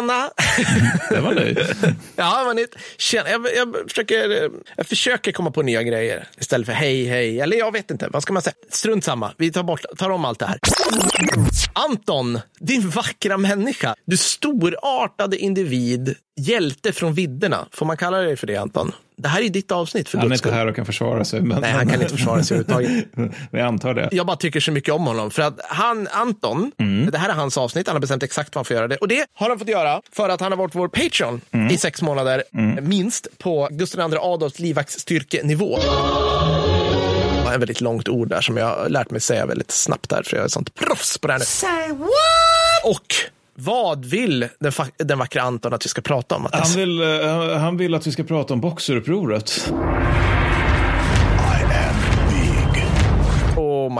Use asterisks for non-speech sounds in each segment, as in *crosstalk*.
Tjena! *laughs* Det var nöjd. ja, det, tjena. Jag, jag, försöker, jag försöker komma på nya grejer istället för hej, hej. Eller jag vet inte, vad ska man säga? Strunt samma, vi tar, bort, tar om allt det här. Anton, din vackra människa. Du storartade individ, hjälte från vidderna. Får man kalla dig för det, Anton? Det här är ditt avsnitt för Han är inte här och kan försvara sig. Men, Nej, han kan inte försvara sig överhuvudtaget. *laughs* men jag antar det. Jag bara tycker så mycket om honom. För att han, Anton, det här är hans avsnitt. Han har bestämt exakt vad han får göra det. Och det har han fått göra för att han har varit vår Patreon i sex månader, minst, på Gustav II Adolfs livvaktsstyrkenivå. Ett väldigt långt ord där som jag har lärt mig säga väldigt snabbt där, för jag är sånt proffs på det här nu. Say what? Och vad vill den, den vackra Anton att vi ska prata om? Han vill, eh, han vill att vi ska prata om boxerupproret.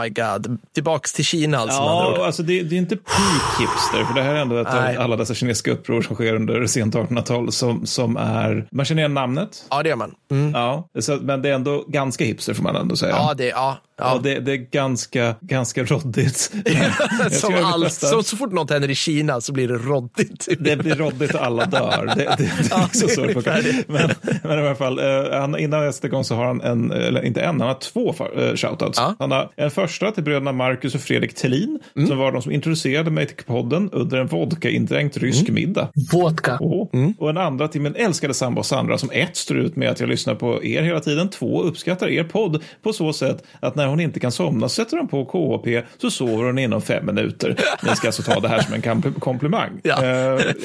My god. Tillbaks till Kina alltså. Ja, alltså det, det är inte peak hipster, för det här är ändå ett av alla dessa kinesiska uppror som sker under sent 1800-tal som, som är, man känner igen namnet. Ja, det gör man. Mm. Ja, så, men det är ändå ganska hipster får man ändå säga. Ja, det, ja, ja. Det, det är ganska, ganska roddigt. *laughs* Jag Som ska göra mitt all, bästa. så, så fort något händer i Kina så blir det roddigt. Det blir roddigt och alla dör. Det, det, det är Ja, är så ungefär det. Men, men i alla fall, eh, han, innan jag sätter igång så har han en, eller inte en, han har två uh, shoutouts. Ja. Han har en första till bröderna Marcus och Fredrik Tellin, Mm. som var de som introducerade mig till podden under en vodka-indränkt rysk Mm. middag. Vodka. Åh. Och en andra till min älskade sambo Sandra som ett står ut med att jag lyssnar på er hela tiden, två uppskattar er podd på så sätt att när hon inte kan somna sätter hon på KHP så sover hon inom fem minuter. Ni ska alltså ta det här som en komplimang. Ja. Eh,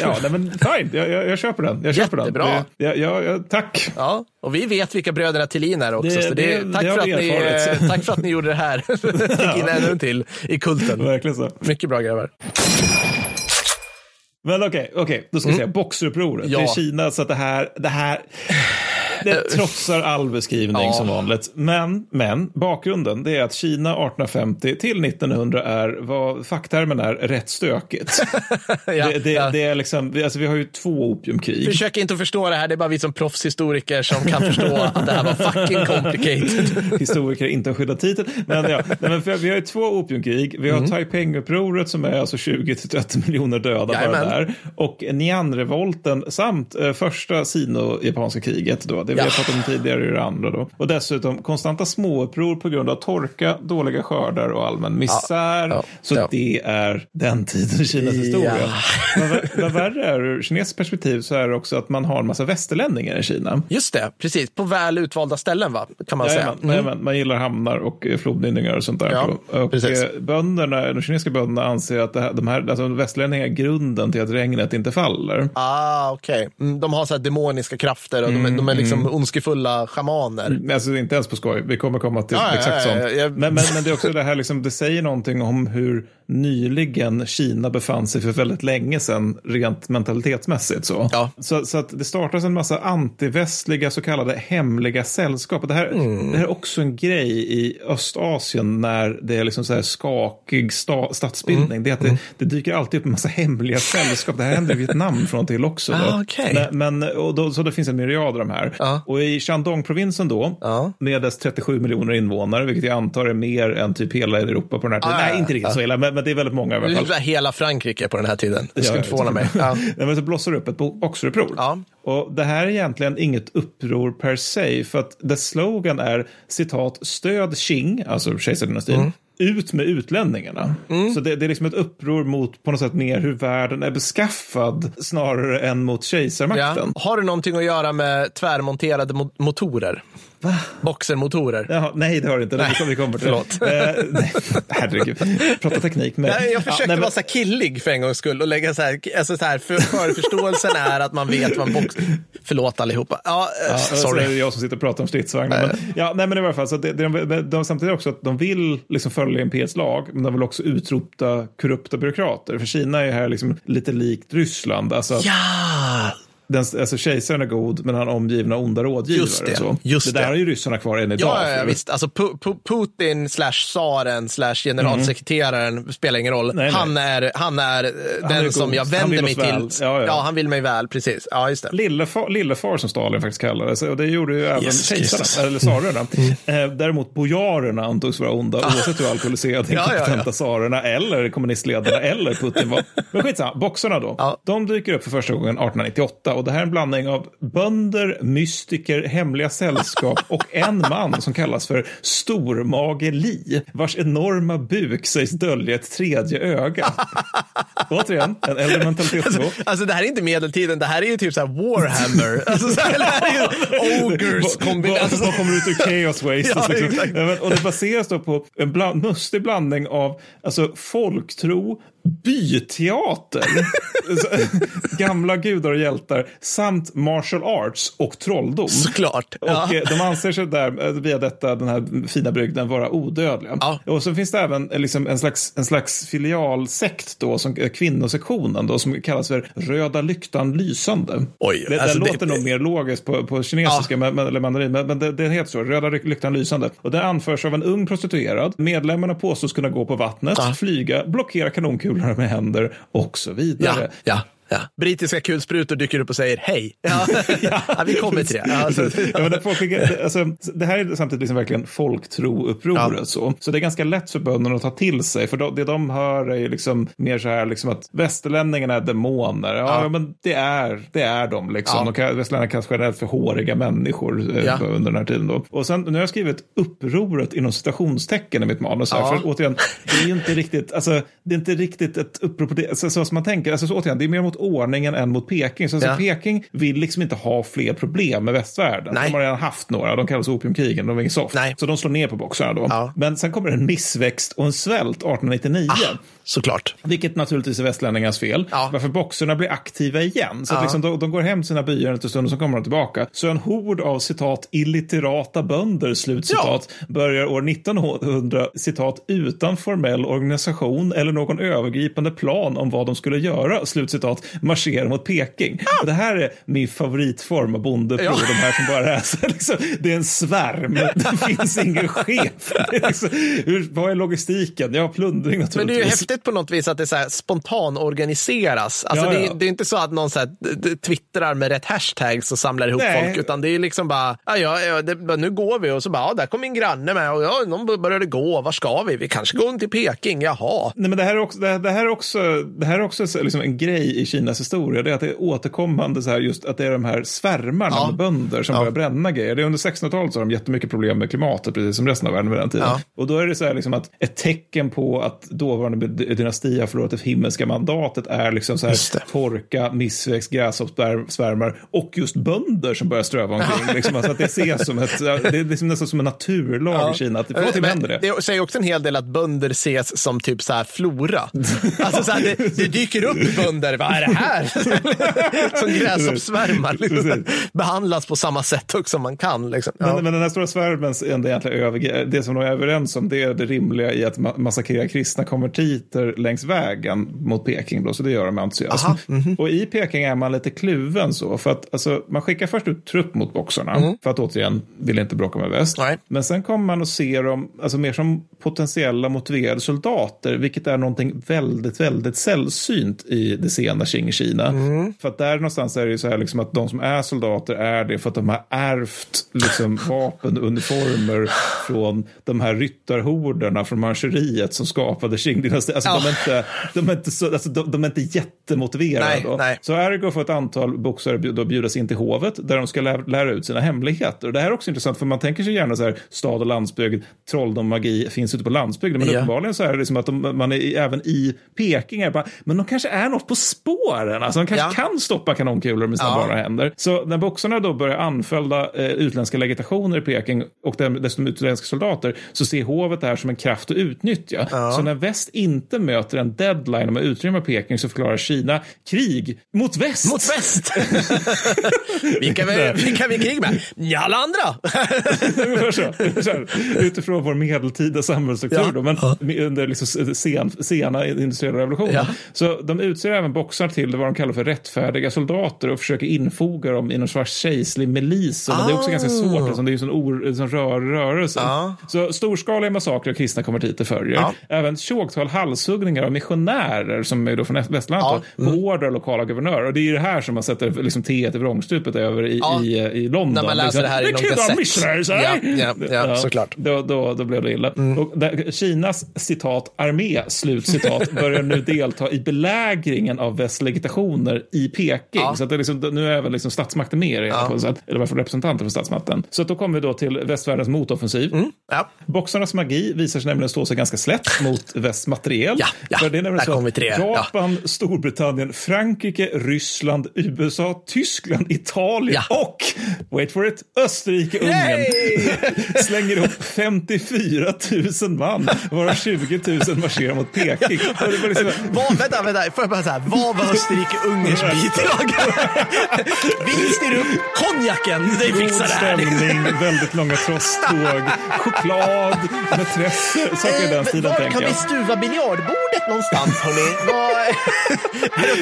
ja nej, men fine, jag, jag, jag köper den. Jag köper Jättebra. den. Jag, jag, tack. Ja, och vi vet vilka bröderna Tillin är också. Det- så det, det- tack, för vi att ni, erfarit. eh, tack för att ni gjorde det här. *laughs* Fick in ännu en till i kulten. Verkligen så. Mycket bra grabbar. Men okej, okej, då ska jag säga boxerupproret. Mm. Ja. Det är Kina, så att det här, det här, det trotsar all beskrivning Ja. som vanligt. Men, men bakgrunden, det är att Kina 1850 till 1900 är, vad facktermen är, rätt stökigt. *laughs* Ja, det, det, ja. det är liksom, vi- alltså vi har ju två opiumkrig. Försök inte att förstå det här, det är bara vi som proffshistoriker som kan förstå att det här var fucking complicated. *laughs* Historiker inte har skyddat titel. Men ja, men för vi har ju två opiumkrig. Vi har Mm. Taiping-upproret som är alltså 20-30 miljoner döda bara Jajamän. där. Och Nian-revolten samt eh, första sino-japanska kriget. Då. Det vi har pratat om tidigare i det andra. Då. Och dessutom konstanta småuppror på grund av torka, dåliga skördar och allmän misär. Ja. Så Ja. det är den tiden i Kinas historia. Vad, värre är ur kinesiskt perspektiv så är det också att man har en massa västerlänningar i Kina. Just det, precis. På väl utvalda ställen va? Kan man säga. Mm. jajamän. Man gillar hamnar och eh, flodmynningar och sånt där. Ja, och precis. eh, bönderna, de kinesiska bönderna anser att här, de här, alltså västerlänningar är grunden till att regnet inte faller. Ah, okej. Mm, de har så här demoniska krafter och de, är- de är liksom ondskefulla schamaner. Men Alltså inte ens på skoj, vi kommer komma till Ja, ja, exakt ja, sånt. ja, ja. Men, men, men det är också det här, liksom, det säger någonting om hur nyligen Kina befann sig för väldigt länge sedan, rent mentalitetsmässigt. Så, Ja. så, så att det startas en massa antivästliga så kallade hemliga sällskap. Och det, här, Mm. det här är också en grej i Östasien när det är liksom så här skakig sta, statsbildning. Det är att det, det dyker alltid upp en massa hemliga sällskap. Det här händer i Vietnam från och till också. Ah, okej. Men, men, och då, så det finns en myriad av de här. Ja. Och i Shandong-provinsen då, Ja. med dess 37 miljoner invånare, vilket jag antar är mer än typ hela Europa på den här tiden. Ja, Nej, inte riktigt så illa, men, men det är väldigt många i alla Det är fall. typ hela Frankrike på den här tiden. Det skulle inte förvåna mig. Ja. *laughs* Men så blossar det upp ett boxeruppror. Ja. Och det här är egentligen inget uppror per se, för att dess slogan är citat stöd Qing, alltså kejsardynastin, Mm. Ut med utlänningarna. Så det, det är liksom ett uppror mot på något sätt mer hur världen är beskaffad snarare än mot kejsarmakten. Ja. Har det någonting att göra med tvärmonterade mo- motorer? Boxermotorer? Jaha, nej, det har det inte. Det vi kommer till. Förlåt. Eh, nej, herregud, prata teknik. Men, Nej, jag försökte Ja, nej, men- vara så här killig för en gångs skull och lägga så här, alltså så här för, förförståelsen är att man vet vad en box... Förlåt allihopa. Ja, eh, Ja, så är det sorry. jag som sitter och pratar om stridsvagnar. Men, ja, nej, men i alla fall, så det, det, de, de, samtidigt också att de vill liksom följa imperiets lag, men de vill också utrota korrupta byråkrater. För Kina är här liksom lite likt Ryssland. Alltså, Ja, den, alltså kejsaren är god, men han är omgiven av onda rådgivare. Just det, så. just det där det. har ju ryssarna kvar än idag. Ja, ja, ja visst. Alltså Pu- Pu- Putin slash tsaren slash generalsekreteraren spelar ingen roll. Mm. Nej, nej. Han är, han är eh, Han är den som god. jag vänder mig till. Ja, ja. han vill mig väl, precis. Ja, just det. Lillefar, lillefar som Stalin faktiskt kallades, och det gjorde ju även Jesus kejsarna. Mm. eller tsarerna. Eh, däremot bojarerna antogs vara onda, oavsett hur alkoholiserade, Ja, ja, ja. inkompetenta tsarerna eller kommunistledarna eller Putin var. Men skitsamma, boxarna då. De dyker upp för första gången 1898 och det här är en blandning av bönder, mystiker, hemliga sällskap och en man som kallas för Stormage Li, vars enorma buk sägs dölja ett tredje öga. Återigen, en äldre mentalitetsnivå. Alltså det här är inte medeltiden, det här är ju typ så här Warhammer. Alltså, så här, det här är ju kombinerat. vad- Vad kommer ut ur Chaos Waste? Ja, liksom. Ja, men- och det baseras då på en bland, mustig blandning av alltså, folktro, byteater, *laughs* gamla gudar och hjältar samt martial arts och trolldom. Såklart. Ja. Och eh, de anser sig där, eh, via detta, den här fina brygden, vara odödliga. Ja. Och så finns det även eh, liksom en, slags, en slags filialsekt då, som kvinnosektionen då, som kallas för Röda lyktan lysande. Oj, det, alltså det det- låter nog mer logiskt på, på kinesiska men, men, eller mandarin, men, men det, det heter så, Röda ly- lyktan lysande. Och det anförs av en ung prostituerad. Medlemmarna påstås kunna gå på vattnet, Ja. flyga, blockera kanonkulorna med händer och så vidare. ja, ja. Brittiska kulsprutor dyker upp och säger hej. Ja, *laughs* ja vi kommer till det. Ja, alltså, Ja, men det, folk, alltså, det här är samtidigt liksom verkligen folktroupproret. Så. så det är ganska lätt för bönderna att ta till sig. För då, det de hör är ju liksom mer så här liksom att västerlänningarna är demoner. Ja, Ja. men det är, det är de. Liksom. Ja. De kan, västerlänningarna kallas generellt för håriga människor eh, Ja. under den här tiden. Då. Och sen, nu har jag skrivit upproret inom citationstecken i mitt manus. Här, Ja. För återigen, det är ju inte riktigt, alltså, det är inte riktigt ett upprop på det, alltså, så som man tänker. Alltså, så, återigen, det är mer mot ordningen än mot Peking. Så, alltså, Ja. Peking vill liksom inte ha fler problem med västvärlden. Nej. De har redan haft några, de kallas opiumkrigen, de är inget soft. Nej. Så de slår ner på boxarna då. Ja. Men sen kommer en missväxt och en svält 1899. såklart. Vilket naturligtvis är västlänningarnas fel. Ja. Varför boxarna blir aktiva igen. Så Ja. liksom, de, de går hem till sina byar en stund och så kommer de tillbaka. Så en hord av citat illiterata bönder, slutcitat, börjar år 1900 citat utan formell organisation eller någon övergripande plan om vad de skulle göra, slutcitat, marschera mot Peking. Och det här är min favoritform av bondeuppror, Ja. de här som bara är så, *laughs* liksom, det är en svärm, det finns ingen chef. *laughs* Det är liksom, hur, vad är logistiken? Ja, plundring naturligtvis. Men det är ju häftigt på något vis att det så här spontanorganiseras. Alltså Ja, det, ja. är, det är inte så att någon så här, twittrar med rätt hashtags och samlar ihop Nej. folk, utan det är liksom bara, ja, ja, det, nu går vi och så bara, ja, där kom min granne med och ja, de började gå, var ska vi? Vi kanske går till Peking, jaha. Nej, men det här är också, det här, det här är också, det här är också så- liksom en grej i Kinas historia. Det är att det är återkommande så här just att det är de här svärmarna Ja. med bönder som Ja. börjar bränna grejer. Det är under 1600-talet så har de jättemycket problem med klimatet, precis som resten av världen vid den tiden. Ja. Och då är det så här liksom att ett tecken på att dåvarande dynasti har förlorat det himmelska mandatet är liksom så här det. torka, missväxt, gräshoppssvärmar och just bönder som börjar ströva omkring. *laughs* liksom, alltså att det ses som ett, det är liksom nästan som en naturlag i Kina. Att Men händer det. det säger också en hel del att bönder ses som typ så här flora. *laughs* Alltså så här, det, det dyker upp bönder, vad är det här? *laughs* som gräshoppssvärmar. Liksom. Behandlas på samma sätt som man kan. Liksom. Ja. Men, men den här stora svärmens enda egentligen överge- det som de är överens om det är det rimliga i att ma- massakrera kristna konvertiter längs vägen mot Peking. Då, så det gör de med entusiasm. Aha, mhm. Och i Peking är man lite kluven så. För att alltså, man skickar först ut trupp mot boxarna. För att återigen vill inte bråka med väst. Nej. Men sen kommer man att se dem alltså, mer som potentiella motiverade soldater. Vilket är någonting väldigt, väldigt sällsynt i det sena Qing-Kina. Mm. För att där någonstans är det ju så här liksom att de som är soldater är det för att de har ärvt liksom, *laughs* vapen och uniformer från de här ryttarhorderna från Manchuriet som skapade Qing-dynastin. Alltså, Ja. de, är inte, de, är inte så, alltså, de, de är inte jättemotiverade. Nej, då. nej. Så ergo får ett antal boxare då bjudas in till hovet där de ska lära, lära ut sina hemligheter. Och det här är också intressant för man tänker sig gärna så här stad och landsbygd, trolldom, magi finns ute på landsbygden. Men Ja. uppenbarligen så är det liksom att de, man är i- även i Peking är bara, men de kanske är något på spåren. Alltså de kanske Ja. kan stoppa kanonkulor med sina Ja. bara händer. Så när boxarna då börjar anfölja eh, utländska legitationer i Peking och dessutom utländska soldater så ser hovet det här som en kraft att utnyttja. Så när väst inte möter en deadline om att utrymma Peking så förklarar Kina krig mot väst. Mot väst. *laughs* vilka, vi, vilka vi krig med? Ja, alla andra. *laughs* Utifrån vår medeltida samhällsstruktur Ja. då, men under liksom sen, sena industriella revolutionen. Ja. Så de utser även boxarna lyssnar till vad de kallar för rättfärdiga soldater och försöker infoga dem i någon sorts kejserlig milis. Men det är också ganska svårt, eftersom det är en sån, or, en sån rör, rörelse. Ja. Så storskaliga massakrer av kristna konvertiter följer. Ja. Även tjogtal halshuggningar av missionärer som är då från västlandet Ja. då, på order av lokala guvernörer. Och det är det här som man sätter liksom teet i vrångstupet över i, i, i London. När man läser liksom. det här i "The någon kassett." eh?" Ja, ja, ja, såklart. Då, då, då blev det illa. Och där, Kinas citat armé, slutcitat, börjar nu delta i belägringen av västlegitationer i Peking. Ja. Så att det är liksom, nu är även liksom statsmakten med i här något sätt. Eller i alla fall representanter för statsmakten. Så att då kommer vi då till västvärldens motoffensiv. Ja. Boxarnas magi visar sig nämligen stå sig ganska slätt mot *laughs* västmateriel. Ja, ja, För det är nämligen där så att. Ja. Japan, Storbritannien, Frankrike, Ryssland, USA, Tyskland, Italien Ja. och, wait for it, Österrike, Ungern *laughs* slänger ihop 54 000 man, varav 20 000 marscherar mot Peking. Var liksom, Vad, vänta, vänta, får jag bara säga, vad var Österrike-Ungerns bidrag? *laughs* Vi styr upp konjaken, det God fixar det här. stämning, väldigt långa trosståg, choklad, matresser, saker i den stilen Var kan vi stuva biljardbordet någonstans, hörni? *laughs*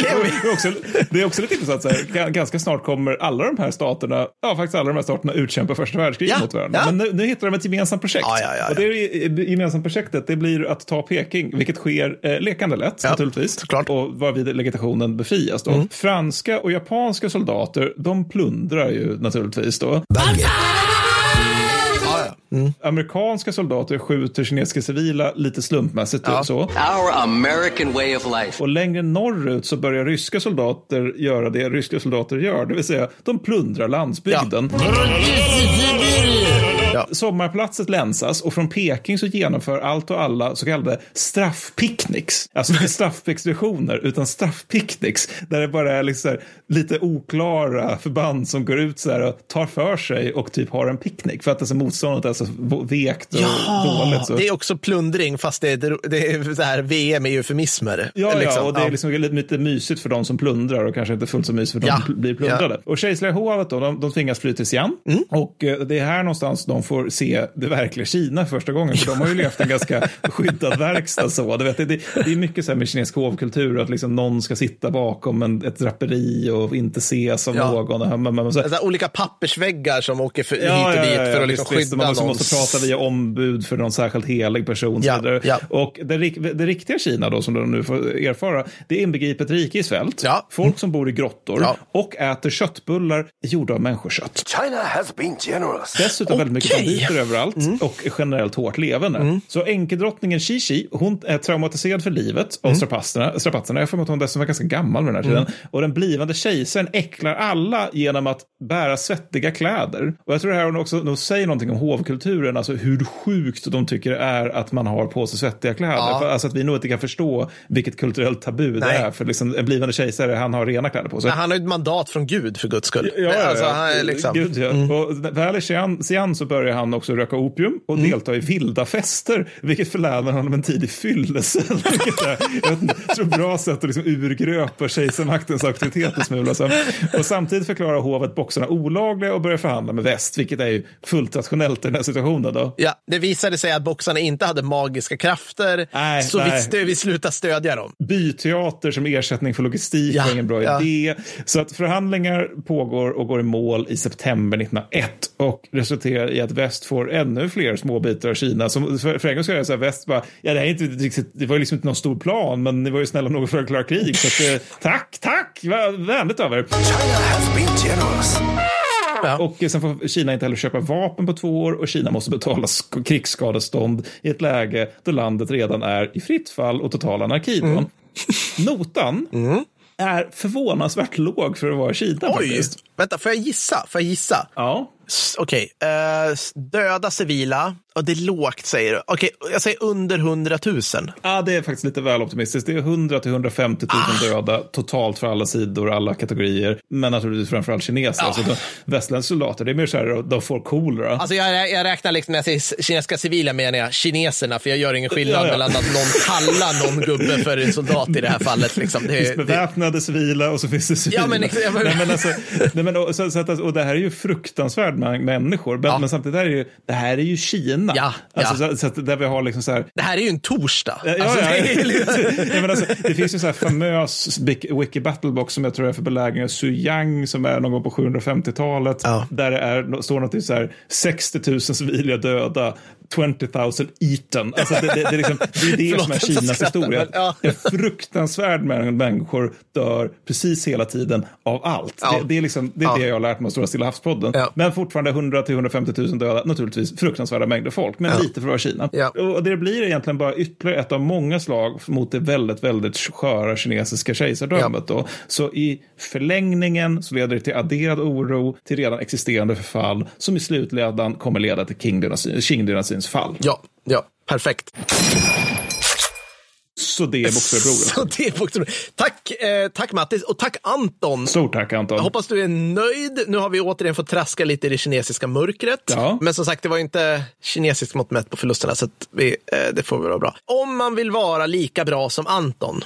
Det är, också, det är också lite intressant, så här, ga- ganska snart kommer alla de här staterna, ja faktiskt alla de här staterna utkämpa första världskriget Ja, mot varandra. ja. Men nu, nu hittar de ett gemensamt projekt. Ja, ja, ja, Och det är, gemensamma projektet det blir att ta Peking, vilket sker eh, lekande lätt Ja, naturligtvis. såklart. Mm. Och varvid legitationen befrias då. Franska och japanska soldater, de plundrar ju naturligtvis då. Ja, ja. Amerikanska soldater skjuter kinesiska civila lite slumpmässigt Ja. och så. Our American way of life. Och längre norrut så börjar ryska soldater göra det ryska soldater gör, det vill säga de plundrar landsbygden. Ja. Sommarplatset länsas och från Peking så genomför allt och alla så kallade straffpicknicks. Alltså inte straffexpeditioner utan straffpicknicks. Där det bara är liksom här, lite oklara förband som går ut så här och tar för sig och typ har en picknick. För att alltså motståndet är så vekt och dåligt. Så. det är också plundring, fast det är, det är så här VM är eufemismer. Ja, liksom. ja, och det är liksom lite, mysigt för de som plundrar och kanske inte fullt så mysigt för de Ja, som blir plundrade. Och kejserliga hovet då, de, de tvingas fly till Xi'an. Mm. Och eh, det är här någonstans de får se det verkliga Kina första gången. För de har ju levt en ganska skyddad verkstad. Så. Du vet, det, det, det är mycket så här med kinesisk hovkultur, att liksom någon ska sitta bakom en, ett draperi och inte ses av Ja. någon. Och, men, men, så, Så här, olika pappersväggar som åker för, hit och dit för att liksom skydda Man måste, någon. måste prata via ombud för någon särskilt helig person. Ja, ja. Och det, det riktiga Kina då, som de nu får erfara, det är inbegripet rike i svält, Ja. folk som bor i grottor Ja. och äter köttbullar gjorda av människokött. China has been generous. Dessutom väldigt mycket. Banditer överallt och generellt hårt levande. Så enkedrottningen Xi hon är traumatiserad för livet av strapatserna. strapatserna. Jag mig att hon dessutom var ganska gammal vid den här tiden. Och den blivande kejsaren äcklar alla genom att bära svettiga kläder. Och jag tror det här hon också nog säger någonting om hovkulturen, alltså hur sjukt de tycker det är att man har på sig svettiga kläder. Ja. För, alltså att vi nog inte kan förstå vilket kulturellt tabu det Nej. är. För liksom, en blivande kejsare, han har rena kläder på sig. Men han har ju ett mandat från Gud för guds skull. Ja, ja, ja. Alltså, han är liksom... Gud, ja. Och väl i Xi'an så börjar han också röka opium och Mm. delta i vilda fester, vilket förlänar honom en tidig fyllelse. *laughs* Vilket är, jag tror bra sätt att liksom urgröpa kejsarmaktens auktoritet en smula. Och samtidigt förklarar hovet boxarna olagliga och börjar förhandla med väst, vilket är ju fullt rationellt i den här situationen. Då. Ja, det visade sig att boxarna inte hade magiska krafter, Nej, så nej. Vi, stö- vi slutade stödja dem. Byteater som ersättning för logistik Ja, var ingen bra ja. idé. Så att förhandlingar pågår och går i mål i september 1901 och resulterar i att väst får ännu fler små bitar av Kina. Som, för, för en gång ska jag säga väst bara, ja det är inte det var ju liksom inte någon stor plan, men ni var ju snälla nog för att klara krig. Så att, eh, tack, tack, vänligt av er. China has been generous. Och eh, sen får Kina inte heller köpa vapen på två år och Kina måste betala sk- krigsskadestånd i ett läge då landet redan är i fritt fall och total anarki. Mm. *laughs* Notan är förvånansvärt låg för att vara Kina. Oj! faktiskt. Vänta, får jag gissa? Får jag gissa? Ja. Okej, eh, okay. uh, döda civila. Och det är lågt säger du. Okej, jag säger under 100 000. ja, det är faktiskt lite väl optimistiskt. Det är 100 till 150 000 Ah. döda totalt för alla sidor, alla kategorier. Men naturligtvis framförallt kineser. Alltså de västländska soldater, det är mer så här, de får kolera. Alltså jag, jag räknar liksom, när jag säger kinesiska civila menar jag kineserna, för jag gör ingen skillnad Ja, ja. mellan att någon kallar någon gubbe för en soldat i det här fallet. Liksom. Det finns Det, det, beväpnade civila och så finns det civila. Ja, men ja, men- nej, men alltså, nej, men, och, så, så att, och det här är ju fruktansvärd mängd människor. Men, Ja. men samtidigt är det ju, det här är ju Kina. Kina. Ja, alltså, ja. Så, så att där vi har liksom så här, Det här är ju en torsdag. Ja, Alltså, ja, det är liksom- *laughs* ja, men alltså, det finns ju så här famös Wiki- Wiki Battlebox som jag tror är för belägringen av Suyang som är någon gång på 750-talet. Ja. Där det är, står något så här 60 000 civila döda, 20 000 eaten. Alltså det, det, det, är liksom, det är det *laughs* Förlåt som är Kinas skrattar, historia. men ja. En fruktansvärd mängd människor dör precis hela tiden av allt. Ja. Det, det är, liksom, det, är Ja. det jag har lärt mig av Stora Stilla havspodden. Ja. Men fortfarande 100-150 000 döda, naturligtvis fruktansvärda mängder folk, men lite för att vara Kina. Och det blir egentligen bara ytterligare ett av många slag mot det väldigt, väldigt sköra kinesiska kejsardömet. Då. Så i förlängningen så leder det till adderad oro till redan existerande förfall som i slutledan kommer leda till Qing-dynastin- Qing-dynastins fall. ja, ja, perfekt. Så det är Bokstavsbroren. Så det är bokstavligt. Tack, eh, tack Mattis och tack Anton. Stort tack Anton. Jag hoppas du är nöjd. Nu har vi återigen fått traska lite i det kinesiska mörkret. Ja. Men som sagt, det var inte kinesiskt mått mätt på förlusterna, så vi, eh, det får väl vara bra. Om man vill vara lika bra som Anton,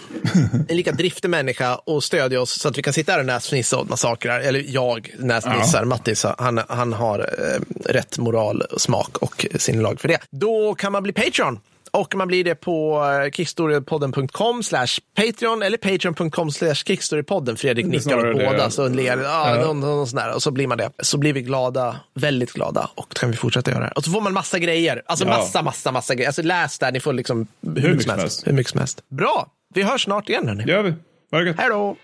en lika driftig människa och stödja oss så att vi kan sitta här och näsfnissa åt massakrar, eller jag näsfnissar, Mattis, han, han har eh, rätt moral, smak och sinnelag för det. Då kan man bli Patreon. Och man blir det på eh, kickstorypodden.com slash Patreon eller patreon.com slash kickstorypodden. Fredrik nickar åt båda så ler. Ja, Ja. någon, någon sån där. Och så blir man det. Så blir vi glada, väldigt glada. Och då kan vi fortsätta göra det. Och så får man massa grejer. Alltså Ja. massa, massa, massa grejer. Alltså läs där, ni får liksom hur, mycket mycket som helst. Hur mycket som helst. Bra! Vi hörs snart igen hörni. Gör vi. Ha det gött. Hej då!